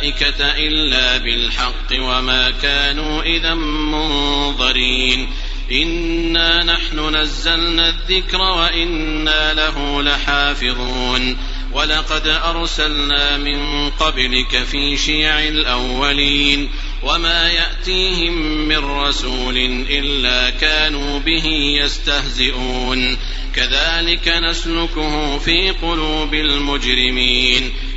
الملائكة إلا بالحق وما كانوا إذا منظرين. إنا نحن نزلنا الذكر وإنا له لحافظون. ولقد أرسلنا من قبلك في شيع الأولين. وما يأتيهم من رسول إلا كانوا به يستهزئون. كذلك نسلكه في قلوب المجرمين.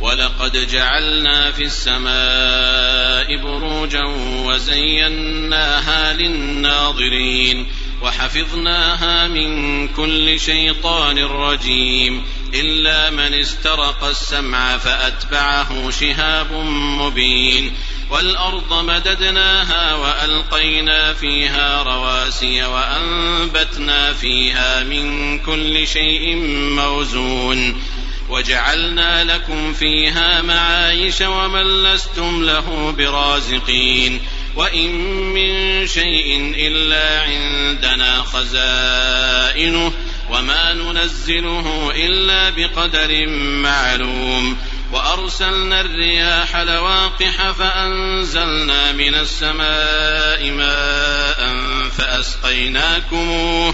ولقد جعلنا في السماء بروجا وزيناها للناظرين وحفظناها من كل شيطان رجيم إلا من استرق السمع فأتبعه شهاب مبين والأرض مددناها وألقينا فيها رواسي وأنبتنا فيها من كل شيء موزون وجعلنا لكم فيها معايش ومن لستم له برازقين وإن من شيء إلا عندنا خزائنه وما ننزله إلا بقدر معلوم وأرسلنا الرياح لواقح فأنزلنا من السماء ماء فأسقيناكموه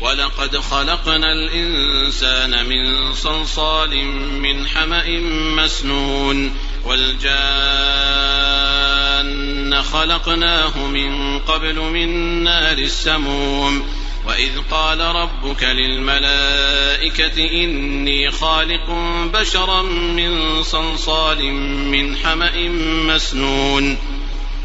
ولقد خلقنا الإنسان من صلصال من حمأ مسنون والجان خلقناه من قبل من نار السموم وإذ قال ربك للملائكة إني خالق بشرا من صلصال من حمأ مسنون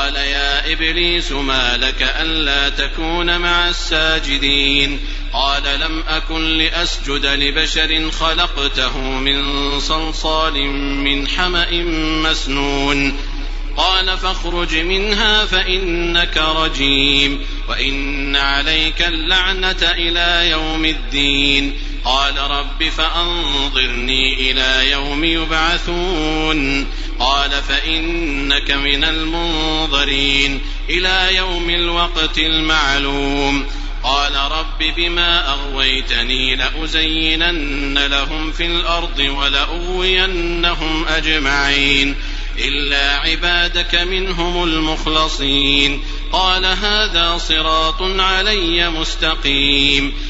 قال يا إبليس ما لك ألا تكون مع الساجدين؟ قال لم أكن لأسجد لبشر خلقته من صلصال من حمأ مسنون. قال فاخرج منها فإنك رجيم وإن عليك اللعنة إلى يوم الدين. قال رب فأنظرني إلى يوم يبعثون. قال فإنك من المنظرين إلى يوم الوقت المعلوم. قال رب بما أغويتني لأزينن لهم في الأرض ولأغوينهم أجمعين. إلا عبادك منهم المخلصين. قال هذا صراط علي مستقيم.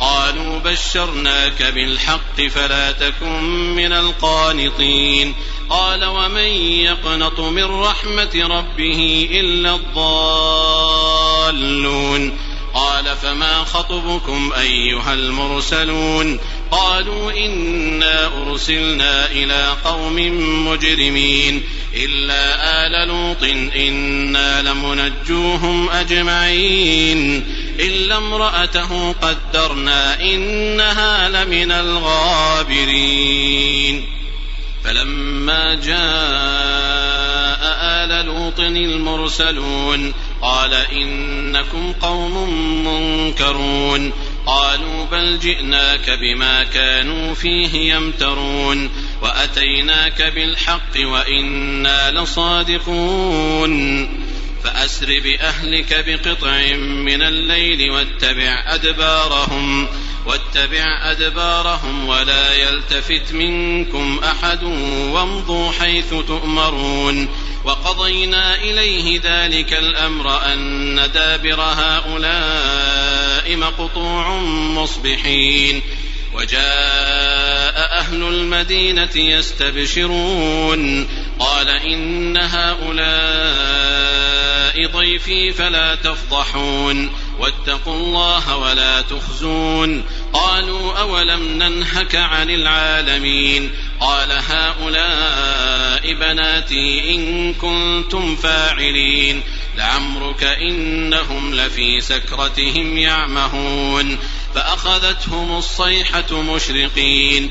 قالوا بشرناك بالحق فلا تكن من القانطين. قال ومن يقنط من رحمة ربه إلا الضالون. قال فما خطبكم أيها المرسلون؟ قالوا إنا أرسلنا إلى قوم مجرمين. إلا آل لوط إنا لمنجوهم أجمعين. إلا امرأته قدرنا إنها لمن الغابرين. فلما جاء آل لوط المرسلون قال إنكم قوم منكرون. قالوا بل جئناك بما كانوا فيه يمترون. وأتيناك بالحق وإنا لصادقون. فأسر بأهلك بقطع من الليل واتبع أدبارهم واتبع أدبارهم ولا يلتفت منكم أحد وامضوا حيث تؤمرون. وقضينا إليه ذلك الأمر أن دابر هؤلاء مقطوع مصبحين. وجاء أهل المدينة يستبشرون. قال إن هؤلاء ضيفي فلا تفضحون. واتقوا الله ولا تخزون. قالوا أولم ننهك عن العالمين. قال هؤلاء بناتي إن كنتم فاعلين. لعمرك إنهم لفي سكرتهم يعمهون. فأخذتهم الصيحة مشرقين.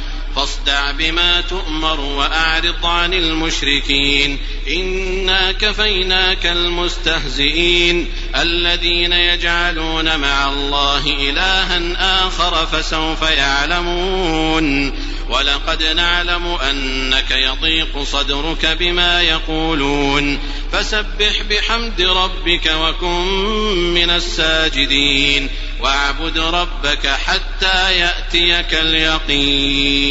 فاصدع بما تؤمر وأعرض عن المشركين. إنا كفيناك المستهزئين. الذين يجعلون مع الله إلها آخر فسوف يعلمون. ولقد نعلم أنك يضيق صدرك بما يقولون. فسبح بحمد ربك وكن من الساجدين. واعبد ربك حتى يأتيك اليقين.